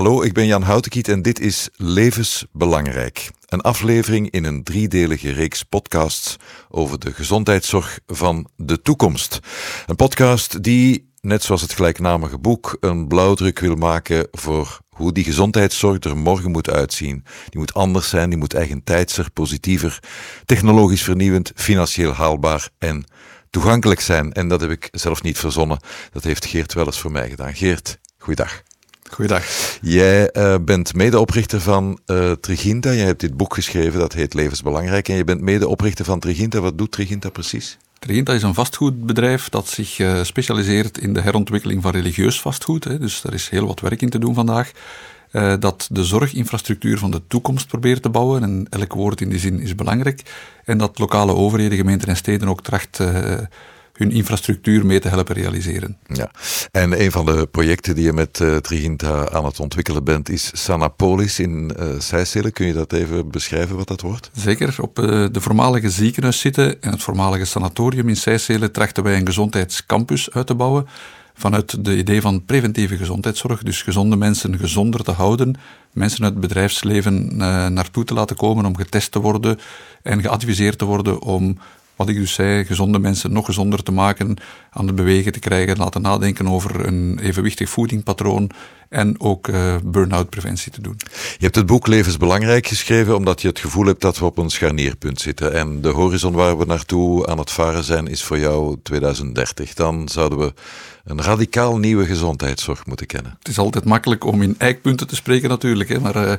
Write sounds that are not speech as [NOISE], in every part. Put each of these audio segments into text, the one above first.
Hallo, ik ben Jan Houtenkiet en dit is Levensbelangrijk. Een aflevering in een driedelige reeks podcasts over de gezondheidszorg van de toekomst. Een podcast die, net zoals het gelijknamige boek, een blauwdruk wil maken voor hoe die gezondheidszorg er morgen moet uitzien. Die moet anders zijn, die moet eigentijdser, positiever, technologisch vernieuwend, financieel haalbaar en toegankelijk zijn. En dat heb ik zelf niet verzonnen. Dat heeft Geert wel eens voor mij gedaan. Geert, goeiedag. Goeiedag. Jij uh, bent medeoprichter van uh, Triginta. Jij hebt dit boek geschreven, dat heet Levensbelangrijk. En je bent medeoprichter van Triginta. Wat doet Triginta precies? Triginta is een vastgoedbedrijf dat zich uh, specialiseert in de herontwikkeling van religieus vastgoed. Hè. Dus daar is heel wat werk in te doen vandaag. dat de zorginfrastructuur van de toekomst probeert te bouwen. En elk woord in die zin is belangrijk. En dat lokale overheden, gemeenten en steden ook tracht hun infrastructuur mee te helpen realiseren. Ja, en een van de projecten die je met uh, Triginta aan het ontwikkelen bent is Sanapolis in uh, Kun je dat even beschrijven wat dat wordt? Zeker. Op uh, de voormalige ziekenhuis zitten en het voormalige sanatorium in Seysselen trachten wij een gezondheidscampus uit te bouwen vanuit de idee van preventieve gezondheidszorg, dus gezonde mensen gezonder te houden, mensen uit het bedrijfsleven naartoe te laten komen om getest te worden en geadviseerd te worden om wat ik dus zei, gezonde mensen nog gezonder te maken, aan het bewegen te krijgen, laten nadenken over een evenwichtig voedingpatroon en ook uh, burn-out preventie te doen. Je hebt het boek Levensbelangrijk geschreven omdat je het gevoel hebt dat we op een scharnierpunt zitten. En de horizon waar we naartoe aan het varen zijn is voor jou 2030. Dan zouden we een radicaal nieuwe gezondheidszorg moeten kennen. Het is altijd makkelijk om in eikpunten te spreken natuurlijk. Hè, maar uh,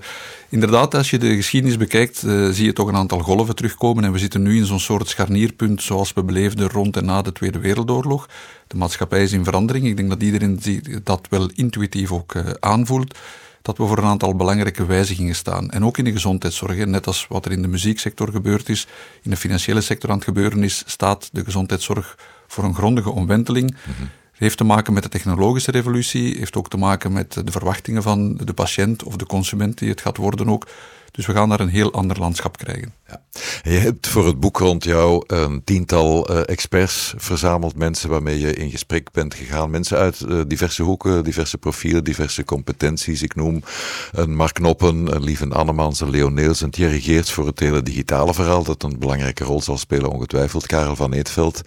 inderdaad, als je de geschiedenis bekijkt, uh, zie je toch een aantal golven terugkomen. En we zitten nu in zo'n soort scharnierpunt zoals we beleefden rond en na de Tweede Wereldoorlog. De maatschappij is in verandering. Ik denk dat iedereen dat wel intuïtief ook uh, aanvoelt dat we voor een aantal belangrijke wijzigingen staan. En ook in de gezondheidszorg, net als wat er in de muzieksector gebeurd is, in de financiële sector aan het gebeuren is, staat de gezondheidszorg voor een grondige omwenteling. Mm heeft te maken met de technologische revolutie, heeft ook te maken met de verwachtingen van de patiënt of de consument die het gaat worden ook. Dus we gaan daar een heel ander landschap krijgen. Ja. Je hebt voor het boek rond jou een tiental uh, experts verzameld, mensen waarmee je in gesprek bent gegaan. Mensen uit uh, diverse hoeken, diverse profielen, diverse competenties. Ik noem een Mark Noppen, een Lieven Annemans, een Leo Neels, een Thierry Geerts voor het hele digitale verhaal, dat een belangrijke rol zal spelen, ongetwijfeld. Karel van Eetveld.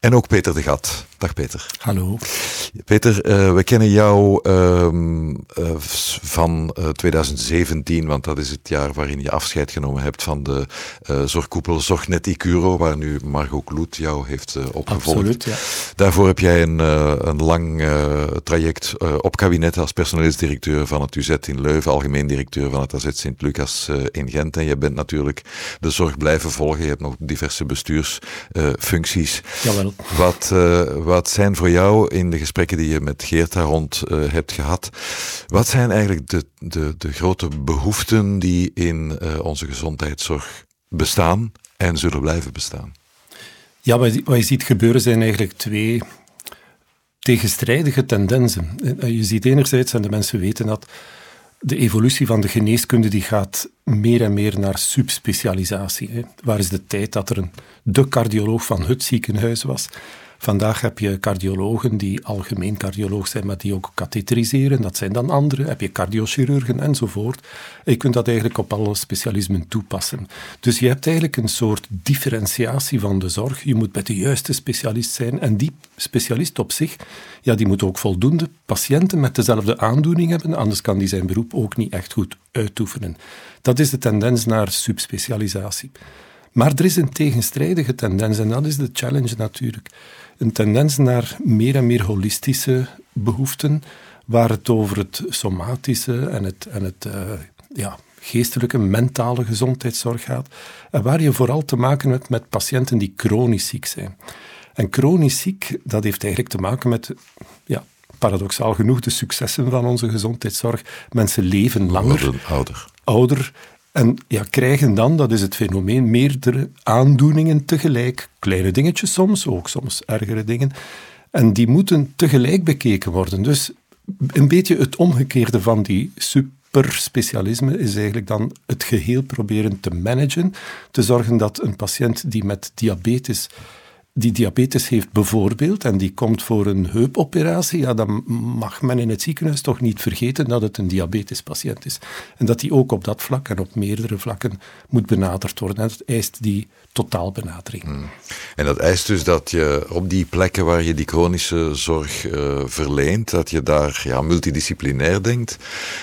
En ook Peter de Gat. Dag Peter. Hallo. Peter, uh, we kennen jou uh, van 2017, want dat is het jaar waarin je afscheid genomen hebt van de zorgkoepel Zorgnet Icuro, waar nu Margot Kloet jou heeft opgevolgd. Absoluut, ja. Daarvoor heb jij een, een lang traject op kabinet als personeelsdirecteur van het UZ in Leuven, algemeen directeur van het AZ Sint-Lucas in Gent. En je bent natuurlijk de zorg blijven volgen. Je hebt nog diverse bestuursfuncties. Jawel. Wat, wat zijn voor jou in de gesprekken die je met Geert daar rond hebt gehad, wat zijn eigenlijk de, de, de grote behoeften die in onze gezondheidszorg bestaan en zullen blijven bestaan. Ja, wat je ziet gebeuren zijn eigenlijk twee tegenstrijdige tendensen. Je ziet enerzijds, en de mensen weten dat, de evolutie van de geneeskunde die gaat meer en meer naar subspecialisatie. Waar is de tijd dat er een, de cardioloog van het ziekenhuis was? Vandaag heb je cardiologen die algemeen cardioloog zijn, maar die ook katheteriseren. Dat zijn dan anderen. Heb je cardiochirurgen enzovoort. je kunt dat eigenlijk op alle specialismen toepassen. Dus je hebt eigenlijk een soort differentiatie van de zorg. Je moet bij de juiste specialist zijn. En die specialist op zich, ja, die moet ook voldoende patiënten met dezelfde aandoening hebben. Anders kan die zijn beroep ook niet echt goed uitoefenen. Dat is de tendens naar subspecialisatie. Maar er is een tegenstrijdige tendens en dat is de challenge natuurlijk een tendens naar meer en meer holistische behoeften, waar het over het somatische en het, en het uh, ja, geestelijke, mentale gezondheidszorg gaat, en waar je vooral te maken hebt met patiënten die chronisch ziek zijn. En chronisch ziek, dat heeft eigenlijk te maken met ja, paradoxaal genoeg de successen van onze gezondheidszorg. Mensen leven langer. ouder. Ouder en ja, krijgen dan, dat is het fenomeen, meerdere aandoeningen tegelijk. Kleine dingetjes soms, ook soms ergere dingen. En die moeten tegelijk bekeken worden. Dus een beetje het omgekeerde van die superspecialisme is eigenlijk dan het geheel proberen te managen. Te zorgen dat een patiënt die met diabetes die diabetes heeft bijvoorbeeld en die komt voor een heupoperatie, ja, dan mag men in het ziekenhuis toch niet vergeten dat het een diabetespatiënt is. En dat die ook op dat vlak en op meerdere vlakken moet benaderd worden. En dat eist die totaalbenadering. Hmm. En dat eist dus dat je op die plekken waar je die chronische zorg uh, verleent, dat je daar ja, multidisciplinair denkt,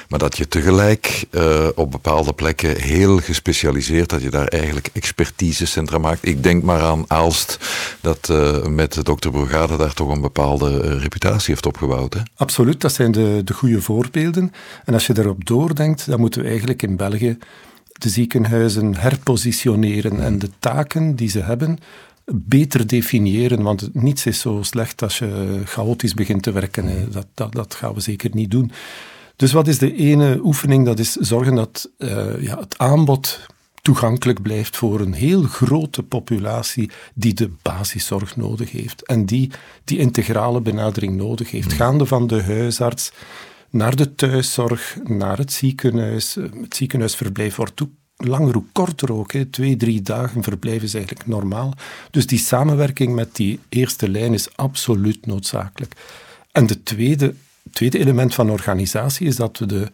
maar dat je tegelijk uh, op bepaalde plekken heel gespecialiseerd, dat je daar eigenlijk expertisecentra maakt. Ik denk maar aan Aalst, dat uh, met dokter Brugade daar toch een bepaalde reputatie heeft opgebouwd. Hè? Absoluut, dat zijn de, de goede voorbeelden. En als je daarop doordenkt, dan moeten we eigenlijk in België de ziekenhuizen herpositioneren en de taken die ze hebben beter definiëren, want niets is zo slecht als je chaotisch begint te werken. Dat, dat, dat gaan we zeker niet doen. Dus wat is de ene oefening? Dat is zorgen dat uh, ja, het aanbod toegankelijk blijft voor een heel grote populatie die de basiszorg nodig heeft en die die integrale benadering nodig heeft, gaande van de huisarts naar de thuiszorg, naar het ziekenhuis. Het ziekenhuisverblijf wordt toe langer hoe korter ook. Hè. Twee, drie dagen verblijf is eigenlijk normaal. Dus die samenwerking met die eerste lijn is absoluut noodzakelijk. En de tweede, tweede element van organisatie is dat we de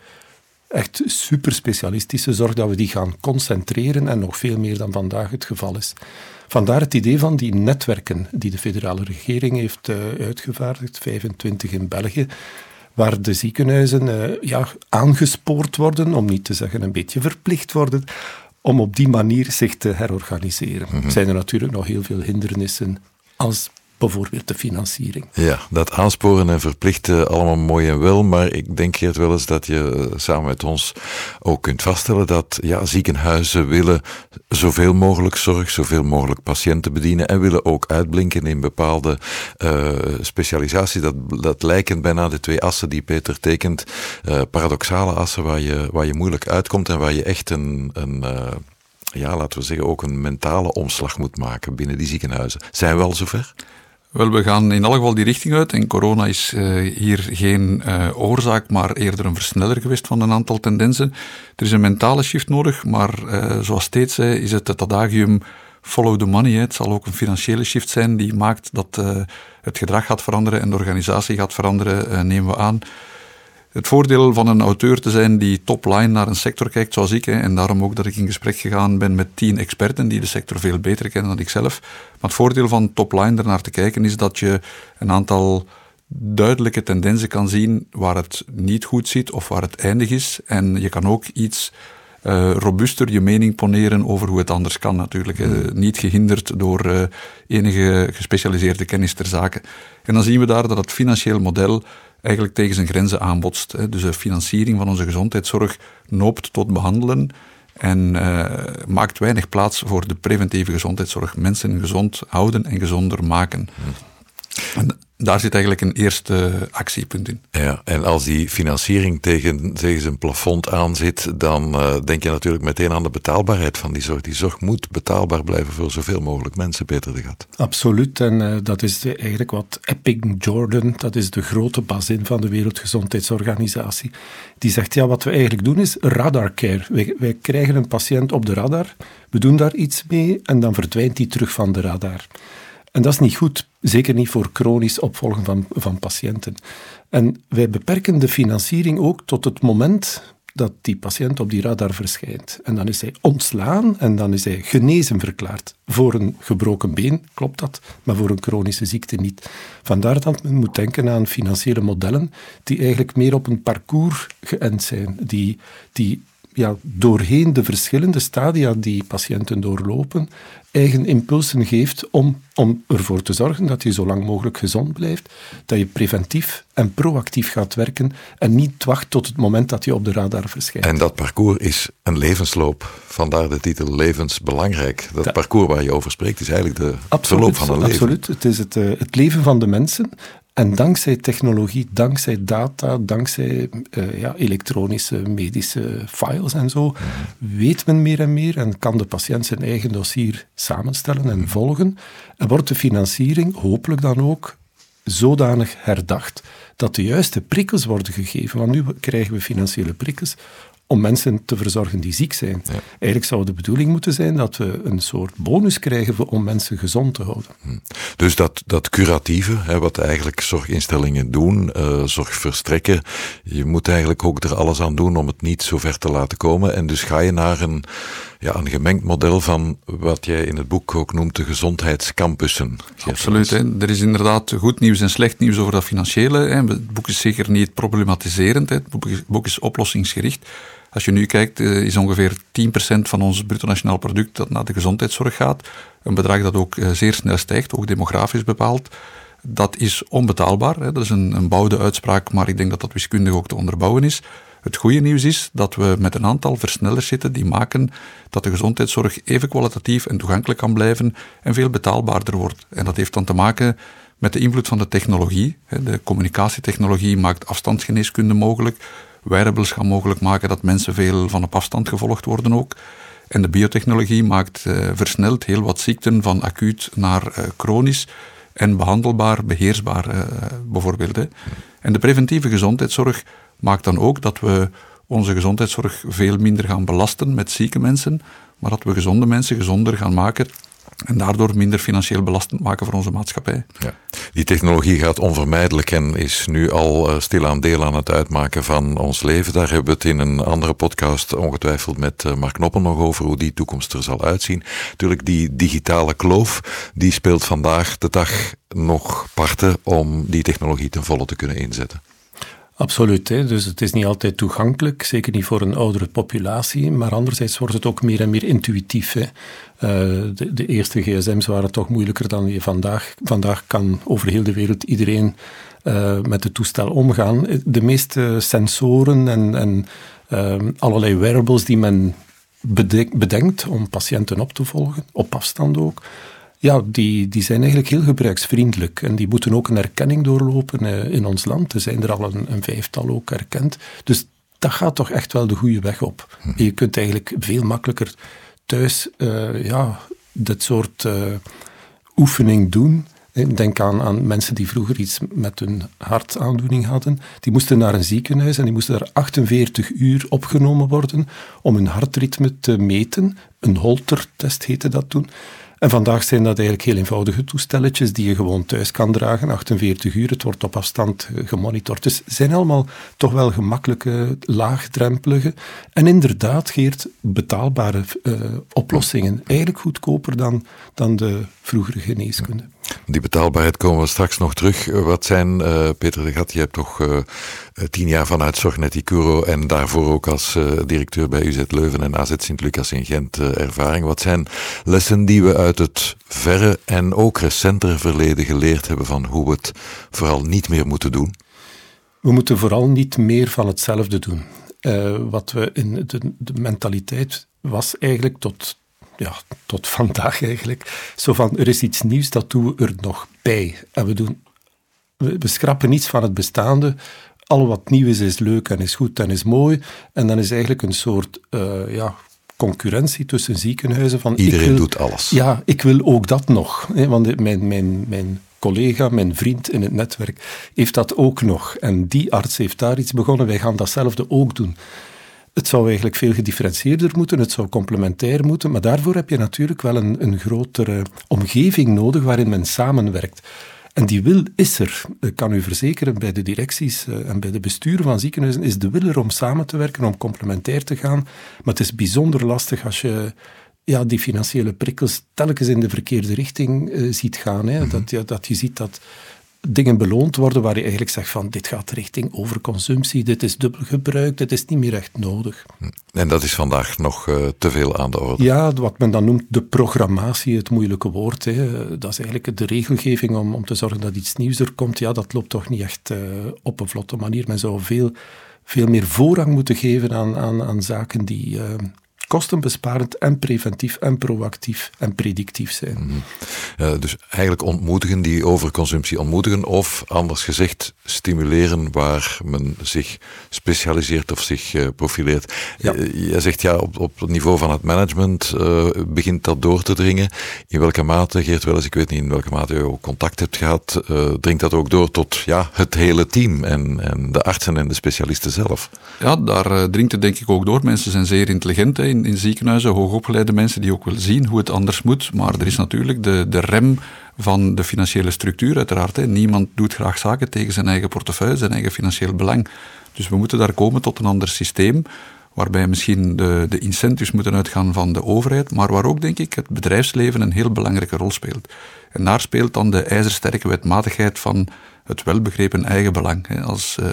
echt superspecialistische zorg, dat we die gaan concentreren en nog veel meer dan vandaag het geval is. Vandaar het idee van die netwerken die de federale regering heeft uh, uitgevaardigd, 25 in België, waar de ziekenhuizen uh, ja, aangespoord worden, om niet te zeggen een beetje verplicht worden, om op die manier zich te herorganiseren. Mm Zijn er natuurlijk nog heel veel hindernissen als bijvoorbeeld de financiering. Ja, dat aansporen en verplichten allemaal mooi en wel, maar ik denk Geert wel eens dat je eh, samen met ons ook kunt vaststellen dat ja, ziekenhuizen willen zoveel mogelijk zorg, zoveel mogelijk patiënten bedienen en willen ook uitblinken in bepaalde uh, specialisaties. Dat, dat lijken bijna de twee assen die Peter tekent, uh, paradoxale assen waar je, waar je moeilijk uitkomt en waar je echt een, een ja, laten we zeggen, ook een mentale omslag moet maken binnen die ziekenhuizen. Zijn we al zover? Wel, we gaan in elk geval die richting uit. En corona is uh, hier geen uh, oorzaak, maar eerder een versneller geweest van een aantal tendensen. Er is een mentale shift nodig, maar uh, zoals steeds zei, is het het adagium follow the money. Hè. Het zal ook een financiële shift zijn die maakt dat het gedrag gaat veranderen en de organisatie gaat veranderen, nemen we aan het voordeel van een auteur te zijn die top-line naar een sector kijkt, zoals ik, hè, en daarom ook dat ik in gesprek gegaan ben met tien experten die de sector veel beter kennen dan ik zelf. Maar het voordeel van top-line ernaar te kijken is dat je een aantal duidelijke tendensen kan zien waar het niet goed zit of waar het eindig is. En je kan ook iets uh, robuuster je mening poneren over hoe het anders kan natuurlijk. Hmm. niet gehinderd door uh, enige gespecialiseerde kennis ter zake. En dan zien we daar dat het financieel model eigenlijk tegen zijn grenzen aanbotst. Dus de financiering van onze gezondheidszorg noopt tot behandelen en uh, maakt weinig plaats voor de preventieve gezondheidszorg. Mensen gezond houden en gezonder maken. En daar zit eigenlijk een eerste actiepunt in. Ja, en als die financiering tegen, tegen zijn plafond aan zit, dan uh, denk je natuurlijk meteen aan de betaalbaarheid van die zorg. Die zorg moet betaalbaar blijven voor zoveel mogelijk mensen, Peter de Gat. Absoluut, en uh, dat is de, eigenlijk wat Epic Jordan, dat is de grote bazin van de Wereldgezondheidsorganisatie, die zegt, ja, wat we eigenlijk doen is radar care. Wij, wij krijgen een patiënt op de radar, we doen daar iets mee en dan verdwijnt die terug van de radar. En dat is niet goed, zeker niet voor chronisch opvolgen van, van patiënten. En wij beperken de financiering ook tot het moment dat die patiënt op die radar verschijnt. En dan is hij ontslaan en dan is hij genezen verklaard. Voor een gebroken been klopt dat, maar voor een chronische ziekte niet. Vandaar dat men moet denken aan financiële modellen die eigenlijk meer op een parcours geënt zijn, die, die ja, doorheen de verschillende stadia die patiënten doorlopen, eigen impulsen geeft om, om ervoor te zorgen dat je zo lang mogelijk gezond blijft, dat je preventief en proactief gaat werken en niet wacht tot het moment dat je op de radar verschijnt. En dat parcours is een levensloop, vandaar de titel levensbelangrijk. Dat, parcours waar je over spreekt is eigenlijk de absoluut, verloop van een leven. Absoluut, het is het, uh, het leven van de mensen en dankzij technologie, dankzij data, dankzij uh, ja, elektronische medische files en zo, weet men meer en meer en kan de patiënt zijn eigen dossier samenstellen en volgen. En wordt de financiering hopelijk dan ook zodanig herdacht dat de juiste prikkels worden gegeven. Want nu krijgen we financiële prikkels om mensen te verzorgen die ziek zijn. Eigenlijk zou de bedoeling moeten zijn dat we een soort bonus krijgen om mensen gezond te houden. Hm. Dus dat, dat curatieve, hè, wat eigenlijk zorginstellingen doen, uh, zorg verstrekken, je moet eigenlijk ook er alles aan doen om het niet zo ver te laten komen. En dus ga je naar een, ja, een gemengd model van wat jij in het boek ook noemt de gezondheidscampussen. Absoluut. Hè. Er is inderdaad goed nieuws en slecht nieuws over dat financiële. Hè. Het boek is zeker niet problematiserend. Hè. Het boek is oplossingsgericht. Als je nu kijkt, eh, is ongeveer 10% van ons bruto nationaal product dat naar de gezondheidszorg gaat. Een bedrag dat ook eh, zeer snel stijgt, ook demografisch bepaald. Dat is onbetaalbaar. Dat is een, een bouwde uitspraak, maar ik denk dat dat wiskundig ook te onderbouwen is. Het goede nieuws is dat we met een aantal versnellers zitten die maken dat de gezondheidszorg even kwalitatief en toegankelijk kan blijven en veel betaalbaarder wordt. En dat heeft dan te maken met de invloed van de technologie. De communicatietechnologie maakt afstandsgeneeskunde mogelijk. Wearables gaan mogelijk maken dat mensen veel van op afstand gevolgd worden ook. En de biotechnologie maakt uh, versneld heel wat ziekten van acuut naar uh, chronisch en behandelbaar, beheersbaar uh, bijvoorbeeld. En de preventieve gezondheidszorg maakt dan ook dat we onze gezondheidszorg veel minder gaan belasten met zieke mensen, maar dat we gezonde mensen gezonder gaan maken en daardoor minder financieel belastend maken voor onze maatschappij. Ja. Die technologie gaat onvermijdelijk en is nu al uh, stilaan deel aan het uitmaken van ons leven. Daar hebben we het in een andere podcast ongetwijfeld met uh, Mark Noppen nog over hoe die toekomst er zal uitzien. Natuurlijk, die digitale kloof, die speelt vandaag de dag nog parten om die technologie ten volle te kunnen inzetten. Absoluut. Hè. Dus het is niet altijd toegankelijk, zeker niet voor een oudere populatie, maar anderzijds wordt het ook meer en meer intuïtief. Uh, de, eerste gsm's waren toch moeilijker dan je vandaag. Vandaag kan over heel de wereld iedereen uh, met het toestel omgaan. De meeste sensoren en, en uh, allerlei wearables die men bedenkt om patiënten op te volgen, op afstand ook, ja, die, die zijn eigenlijk heel gebruiksvriendelijk. En die moeten ook een erkenning doorlopen eh, in ons land. Er zijn er al een, een vijftal ook erkend. Dus dat gaat toch echt wel de goede weg op. Hm. Je kunt eigenlijk veel makkelijker thuis uh, ja, dit soort uh, oefening doen. Denk aan, aan mensen die vroeger iets met hun hartaandoening hadden. Die moesten naar een ziekenhuis en die moesten daar 48 uur opgenomen worden om hun hartritme te meten. Een Holter-test heette dat toen. En vandaag zijn dat eigenlijk heel eenvoudige toestelletjes die je gewoon thuis kan dragen, 48 uur, het wordt op afstand gemonitord. Dus het zijn allemaal toch wel gemakkelijke, laagdrempelige en inderdaad, Geert, betaalbare uh, oplossingen. Eigenlijk goedkoper dan, dan de vroegere geneeskunde. Die betaalbaarheid komen we straks nog terug. Wat zijn, uh, Peter de Gat, je hebt toch uh, tien jaar vanuit Zorgneticuro en daarvoor ook als directeur bij UZ Leuven en AZ Sint-Lucas in Gent ervaring. Wat zijn lessen die we uit het verre en ook recentere verleden geleerd hebben van hoe we het vooral niet meer moeten doen? We moeten vooral niet meer van hetzelfde doen. wat we in de mentaliteit was eigenlijk tot ja, tot vandaag eigenlijk. Zo van, er is iets nieuws, dat doen we er nog bij. En we doen, we, schrappen niets van het bestaande. Al wat nieuw is, is leuk en is goed en is mooi. En dan is eigenlijk een soort, uh, ja, concurrentie tussen ziekenhuizen. Van, Iedereen doet alles. Ja, ik wil ook dat nog. Hè, want mijn, mijn, mijn collega, mijn vriend in het netwerk, heeft dat ook nog. En die arts heeft daar iets begonnen, wij gaan datzelfde ook doen. Het zou eigenlijk veel gedifferentieerder moeten, het zou complementair moeten, maar daarvoor heb je natuurlijk wel een, een grotere omgeving nodig waarin men samenwerkt. En die wil is er. Ik kan u verzekeren, bij de directies eh, en bij de besturen van ziekenhuizen is de wil er om samen te werken, om complementair te gaan. Maar het is bijzonder lastig als je ja, die financiële prikkels telkens in de verkeerde richting uh, ziet gaan. Hè. Mhm. dat, ja, dat je ziet dat dingen beloond worden waar je eigenlijk zegt van dit gaat richting overconsumptie, dit is dubbel gebruik, dit is niet meer echt nodig. En dat is vandaag nog uh, te veel aan de orde. Ja, wat men dan noemt de programmatie, het moeilijke woord. Hè. Dat is eigenlijk de regelgeving om, om te zorgen dat iets nieuws er komt. Ja, dat loopt toch niet echt uh, op een vlotte manier. Men zou veel, veel meer voorrang moeten geven aan, aan, aan zaken die... Uh, kostenbesparend en preventief en proactief en predictief zijn. Mm dus eigenlijk ontmoedigen, die overconsumptie ontmoedigen, of anders gezegd, stimuleren waar men zich specialiseert of zich uh, profileert. Ja. Uh, jij zegt ja, op, op het niveau van het management uh, begint dat door te dringen. In welke mate, Geert Welles, ik weet niet in welke mate je ook contact hebt gehad, dringt dat ook door tot ja, het hele team en, en de artsen en de specialisten zelf? Ja, daar dringt het denk ik ook door. Mensen zijn zeer intelligent hè, in, ziekenhuizen, hoogopgeleide mensen die ook willen zien hoe het anders moet. Maar er is natuurlijk de, de rem van de financiële structuur, uiteraard. Niemand doet graag zaken tegen zijn eigen portefeuille, zijn eigen financieel belang. Dus we moeten daar komen tot een ander systeem, waarbij misschien de, de incentives moeten uitgaan van de overheid, maar waar ook, denk ik, het bedrijfsleven een heel belangrijke rol speelt. En daar speelt dan de ijzersterke wetmatigheid van het welbegrepen eigen belang. Hè. Als uh,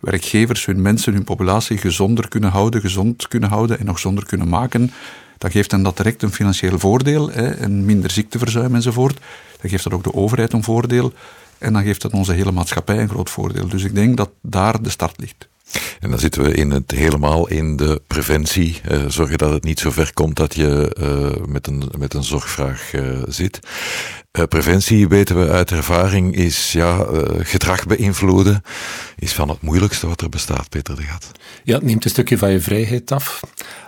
werkgevers hun mensen, hun populatie gezonder kunnen houden, gezond kunnen houden en nog zonder kunnen maken, dan geeft hen dat direct een financieel voordeel hè, en minder ziekteverzuim enzovoort. Dan geeft dat ook de overheid een voordeel en dan geeft dat onze hele maatschappij een groot voordeel. Dus ik denk dat daar de start ligt. En dan zitten we in het, helemaal in de preventie. Uh, zorgen dat het niet zo ver komt dat je uh, met, een, met een zorgvraag uh, zit. preventie, weten we uit ervaring, is ja, gedrag beïnvloeden. Is van het moeilijkste wat er bestaat, Peter de Gat. Ja, het neemt een stukje van je vrijheid af.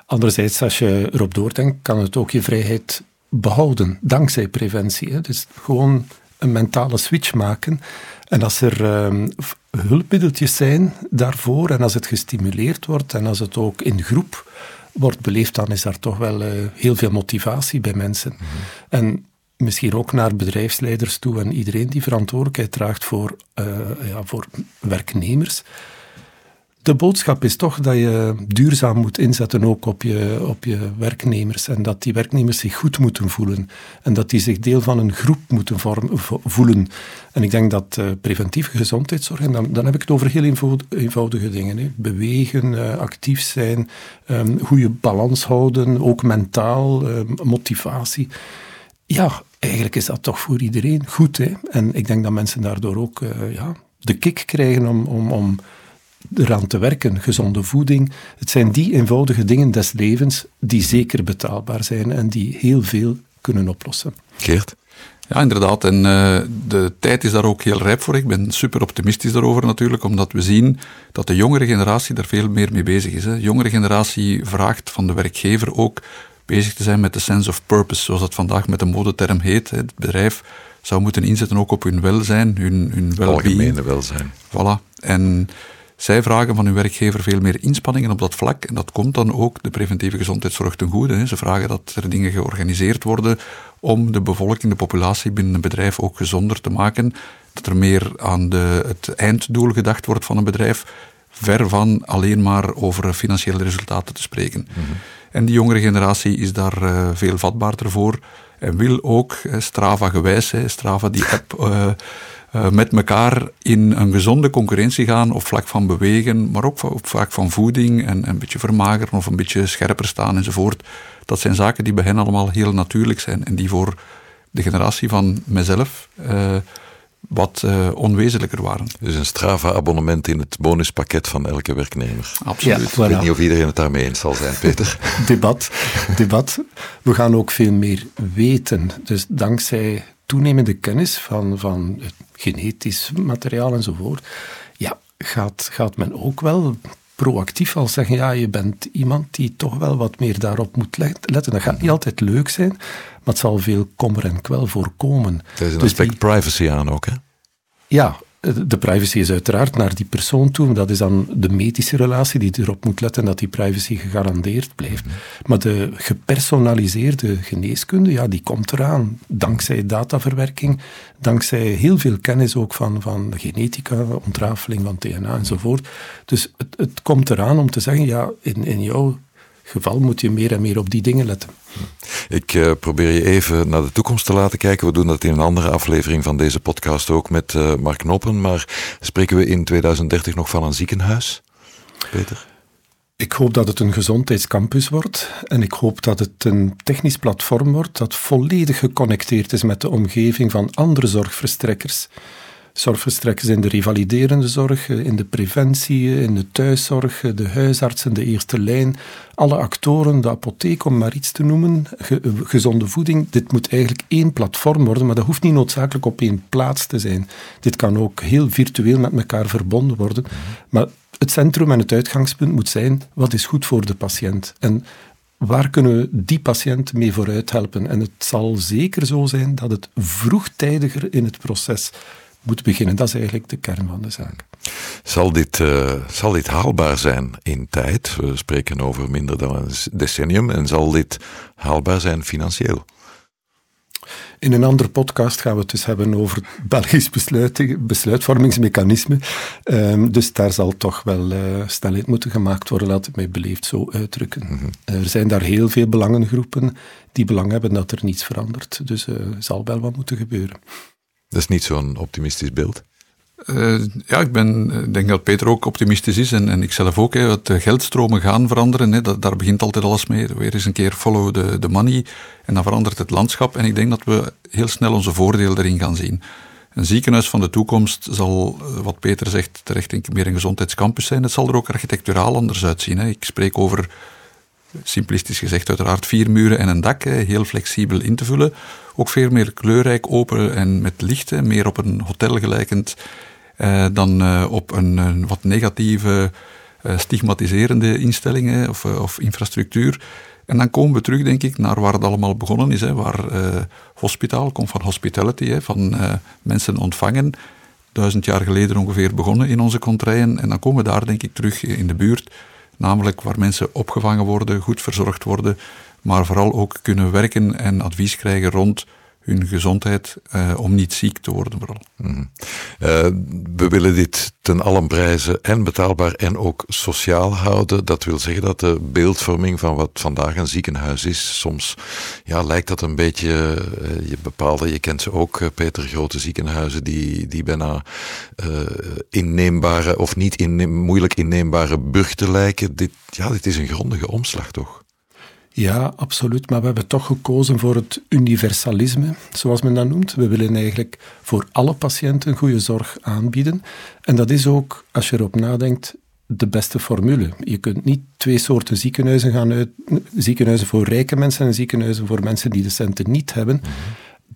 Anderzijds, als je erop doordenkt, kan het ook je vrijheid behouden, dankzij preventie. Dus gewoon een mentale switch maken. En als er uh, hulpmiddeltjes zijn daarvoor, en als het gestimuleerd wordt, en als het ook in groep wordt beleefd, dan is daar toch wel uh, heel veel motivatie bij mensen. Mm -hmm. En misschien ook naar bedrijfsleiders toe en iedereen die verantwoordelijkheid draagt voor, uh, ja, voor werknemers de boodschap is toch dat je duurzaam moet inzetten ook op je, op je werknemers. En dat die werknemers zich goed moeten voelen. En dat die zich deel van een groep moeten voelen. En ik denk dat uh, preventieve gezondheidszorg, en dan, dan heb ik het over heel eenvoudige dingen. Hè. Bewegen, uh, actief zijn, um, goede balans houden, ook mentaal, um, motivatie. Ja, eigenlijk is dat toch voor iedereen goed. Hè? En ik denk dat mensen daardoor ook uh, ja, de kick krijgen om, om, om eraan te werken, gezonde voeding. Het zijn die eenvoudige dingen des levens die zeker betaalbaar zijn en die heel veel kunnen oplossen. Geert? Ja, inderdaad. En uh, de tijd is daar ook heel rijp voor. Ik ben super optimistisch daarover natuurlijk, omdat we zien dat de jongere generatie daar veel meer mee bezig is. Hè. De jongere generatie vraagt van de werkgever ook bezig te zijn met de sense of purpose, zoals dat vandaag met de modeterm heet. Het bedrijf zou moeten inzetten ook op hun welzijn, hun, hun Algemene welzijn. Voilà. En zij vragen van hun werkgever veel meer inspanningen op dat vlak. En dat komt dan ook de preventieve gezondheidszorg ten goede. Ze vragen dat er dingen georganiseerd worden om de bevolking, de populatie binnen een bedrijf ook gezonder te maken. Dat er meer aan de, het einddoel gedacht wordt van een bedrijf. Ver van alleen maar over financiële resultaten te spreken. Mm -hmm. En die jongere generatie is daar uh, veel vatbaarder voor. En wil ook, Strava gewijs, Strava die app... Uh, uh, met elkaar in een gezonde concurrentie gaan op vlak van bewegen, maar ook op vlak van voeding en een beetje vermageren of een beetje scherper staan enzovoort. Dat zijn zaken die bij hen allemaal heel natuurlijk zijn en die voor de generatie van mezelf uh, wat uh, onwezenlijker waren. Dus een Strava-abonnement in het bonuspakket van elke werknemer. Absoluut. Ja, voilà. Ik weet niet of iedereen het daarmee eens zal zijn, Peter. [LAUGHS] debat, debat. We gaan ook veel meer weten. Dus dankzij toenemende kennis van, van genetisch materiaal enzovoort, ja, gaat, gaat men ook wel proactief al zeggen, ja, je bent iemand die toch wel wat meer daarop moet letten. Dat gaat niet altijd leuk zijn, maar het zal veel kommer en kwel voorkomen. Er is een dus aspect die, privacy aan ook, hè? Ja, de privacy is uiteraard naar die persoon toe. Dat is dan de medische relatie die erop moet letten dat die privacy gegarandeerd blijft. Mhm. Maar de gepersonaliseerde geneeskunde, ja, die komt eraan. Dankzij dataverwerking, dankzij heel veel kennis ook van, van genetica, ontrafeling van DNA enzovoort. Dus het, het komt eraan om te zeggen, ja, in, in jouw geval moet je meer en meer op die dingen letten. Ik uh, probeer je even naar de toekomst te laten kijken. We doen dat in een andere aflevering van deze podcast ook met uh, Mark Noppen. Maar spreken we in 2030 nog van een ziekenhuis, Peter? Ik hoop dat het een gezondheidscampus wordt en ik hoop dat het een technisch platform wordt dat volledig geconnecteerd is met de omgeving van andere zorgverstrekkers Zorgverstrekkers in de revaliderende zorg, in de preventie, in de thuiszorg, de huisartsen, de eerste lijn, alle actoren, de apotheek om maar iets te noemen, gezonde voeding. Dit moet eigenlijk één platform worden, maar dat hoeft niet noodzakelijk op één plaats te zijn. Dit kan ook heel virtueel met elkaar verbonden worden. Maar het centrum en het uitgangspunt moet zijn, wat is goed voor de patiënt? En waar kunnen we die patiënt mee vooruit helpen? En het zal zeker zo zijn dat het vroegtijdiger in het proces moet beginnen. Dat is eigenlijk de kern van de zaak. Zal dit, uh, zal dit haalbaar zijn in tijd? We spreken over minder dan een decennium. En zal dit haalbaar zijn financieel? In een andere podcast gaan we het dus hebben over het Belgisch besluit, besluitvormingsmechanisme. Um, dus daar zal toch wel uh, snelheid moeten gemaakt worden, laat het mij beleefd zo uitdrukken. Mhm. Er zijn daar heel veel belangengroepen die belang hebben dat er niets verandert. Dus er uh, zal wel wat moeten gebeuren. Dat is niet zo'n optimistisch beeld. Uh, ja, ik ben, denk dat Peter ook optimistisch is en, en ik zelf ook. Hè, geldstromen gaan veranderen, hè, dat, daar begint altijd alles mee. Weer eens een keer follow the, money en dan verandert het landschap. En ik denk dat we heel snel onze voordelen erin gaan zien. Een ziekenhuis van de toekomst zal, eh, wat Peter zegt, terecht meer een gezondheidscampus zijn. Het zal er ook architecturaal anders uitzien. Hè. Ik spreek over, simplistisch gezegd, uiteraard vier muren en een dak, heel flexibel in te vullen. Ook veel meer kleurrijk, open en met lichten, meer op een hotel gelijkend eh, dan eh, op een, wat negatieve, eh, stigmatiserende instellingen of, of, infrastructuur. En dan komen we terug, denk ik, naar waar het allemaal begonnen is. Hè, waar hospitaal komt van hospitality, hè, van mensen ontvangen. Duizend jaar geleden ongeveer begonnen in onze contraien. En dan komen we daar, denk ik, terug in de buurt. Namelijk waar mensen opgevangen worden, goed verzorgd worden, maar vooral ook kunnen werken en advies krijgen rond hun gezondheid uh, om niet ziek te worden vooral. Mm. Uh, we willen dit ten allen prijze en betaalbaar en ook sociaal houden. Dat wil zeggen dat de beeldvorming van wat vandaag een ziekenhuis is, soms ja, lijkt dat een beetje, uh, je bepaalde, je kent ze ook, Peter, grote ziekenhuizen die, die bijna inneembare of niet inneem, moeilijk inneembare burchten lijken. Dit, ja, dit is een grondige omslag toch? Ja, absoluut. Maar we hebben toch gekozen voor het universalisme, zoals men dat noemt. We willen eigenlijk voor alle patiënten goede zorg aanbieden. En dat is ook, als je erop nadenkt, de beste formule. Je kunt niet twee soorten ziekenhuizen gaan uit. Ziekenhuizen voor rijke mensen en ziekenhuizen voor mensen die de centen niet hebben. Mhm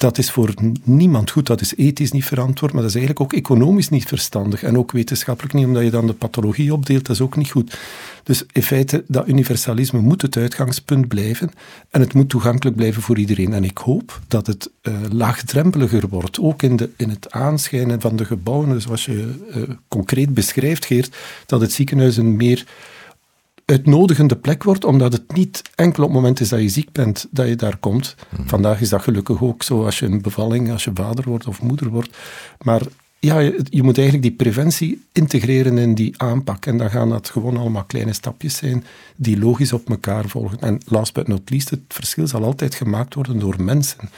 dat is voor niemand goed. Dat is ethisch niet verantwoord, maar dat is eigenlijk ook economisch niet verstandig. En ook wetenschappelijk niet, omdat je dan de pathologie opdeelt, dat is ook niet goed. Dus in feite, dat universalisme moet het uitgangspunt blijven. En het moet toegankelijk blijven voor iedereen. En ik hoop dat het uh, laagdrempeliger wordt, ook in, de, in het aanschijnen van de gebouwen, zoals je uh, concreet beschrijft, Geert, dat het ziekenhuis een meer uitnodigende plek wordt, omdat het niet enkel op het moment is dat je ziek bent, dat je daar komt. Mhm. Vandaag is dat gelukkig ook zo als je een bevalling, als je vader wordt of moeder wordt. Maar ja, je, je, moet eigenlijk die preventie integreren in die aanpak. En dan gaan dat gewoon allemaal kleine stapjes zijn die logisch op elkaar volgen. En last but not least, het verschil zal altijd gemaakt worden door mensen.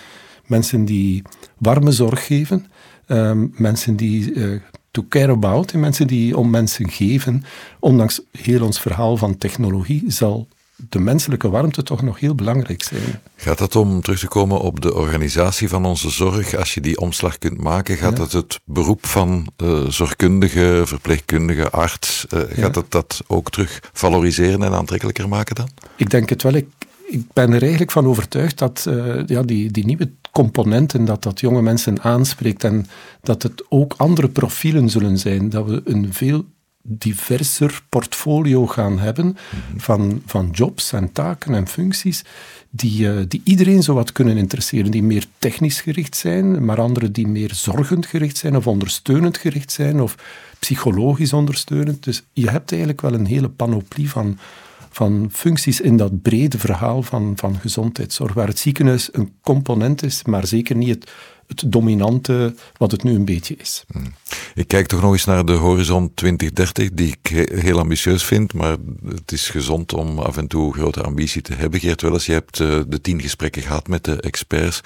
Mensen die warme zorg geven, um, mensen die uh, to care about, de mensen die om mensen geven, ondanks heel ons verhaal van technologie, zal de menselijke warmte toch nog heel belangrijk zijn. Gaat dat om terug te komen op de organisatie van onze zorg? Als je die omslag kunt maken, gaat dat het beroep van de zorgkundige, verpleegkundige, arts, uh, gaat dat dat ook terug valoriseren en aantrekkelijker maken dan? Ik denk het wel. Ik, ik ben er eigenlijk van overtuigd dat uh, ja, die, die nieuwe componenten, dat dat jonge mensen aanspreekt en dat het ook andere profielen zullen zijn. Dat we een veel diverser portfolio gaan hebben van, van jobs en taken en functies die, uh, die iedereen zo wat kunnen interesseren, die meer technisch gericht zijn, maar andere die meer zorgend gericht zijn of ondersteunend gericht zijn of psychologisch ondersteunend. Dus je hebt eigenlijk wel een hele panoplie van, van functies in dat brede verhaal van, van gezondheidszorg, waar het ziekenhuis een component is, maar zeker niet het, het dominante wat het nu een beetje is. Hmm. Ik kijk toch nog eens naar de horizon 2030, die ik heel ambitieus vind, maar het is gezond om af en toe grote ambitie te hebben. Geert Welles, je hebt uh, de tien gesprekken gehad met de experts.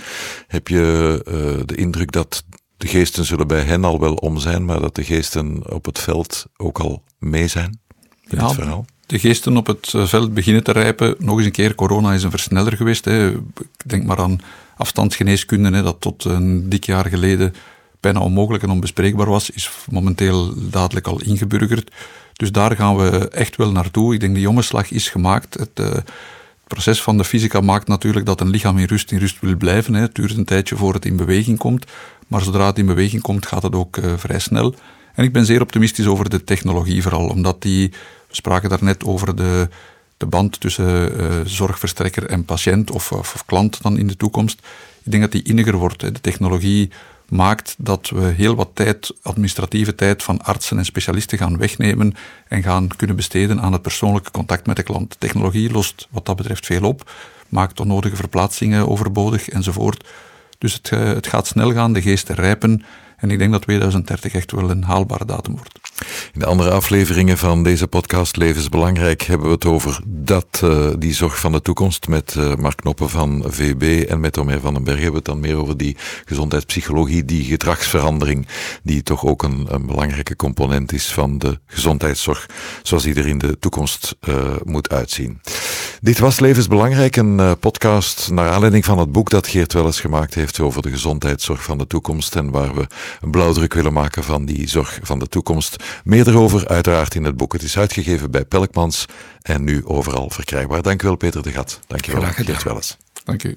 Heb je uh, de indruk dat de geesten zullen bij hen al wel om zijn, maar dat de geesten op het veld ook al mee zijn? In ja, het verhaal? De geesten op het eh, veld beginnen te rijpen. Nog eens een keer, corona is een versneller geweest. Hè. Denk maar aan afstandsgeneeskunde, hè, dat tot een dik jaar geleden bijna onmogelijk en onbespreekbaar was, is momenteel dadelijk al ingeburgerd. Dus daar gaan we echt wel naartoe. Ik denk de jongensslag is gemaakt. Het, uh, proces van de fysica maakt natuurlijk dat een lichaam in rust in rust wil blijven. Hè. Het duurt een tijdje voor het in beweging komt. Maar zodra het in beweging komt, gaat het ook uh, vrij snel. En ik ben zeer optimistisch over de technologie vooral, omdat die, we spraken daarnet over de, de band tussen uh, zorgverstrekker en patiënt of, of, klant dan in de toekomst. Ik denk dat die inniger wordt. De technologie maakt dat we heel wat tijd, administratieve tijd van artsen en specialisten gaan wegnemen en gaan kunnen besteden aan het persoonlijke contact met de klant. Technologie lost wat dat betreft veel op, maakt onnodige verplaatsingen overbodig enzovoort. Dus het, eh, het gaat snel gaan, de geesten rijpen en ik denk dat 2030 echt wel een haalbare datum wordt. In de andere afleveringen van deze podcast Levensbelangrijk hebben we het over dat, uh, die zorg van de toekomst met uh, Mark Knoppen van VB en met Omer van den Berg hebben we het dan meer over die gezondheidspsychologie, die gedragsverandering, die toch ook een, een belangrijke component is van de gezondheidszorg, zoals die er in de toekomst uh, moet uitzien. Dit was Levensbelangrijk, een podcast naar aanleiding van het boek dat Geert Welles gemaakt heeft over de gezondheidszorg van de toekomst en waar we een blauwdruk willen maken van die zorg van de toekomst. Meer erover uiteraard in het boek. Het is uitgegeven bij Pelkmans en nu overal verkrijgbaar. Dank u wel, Peter de Gat. Dank je wel, Geert Welles. Dank u.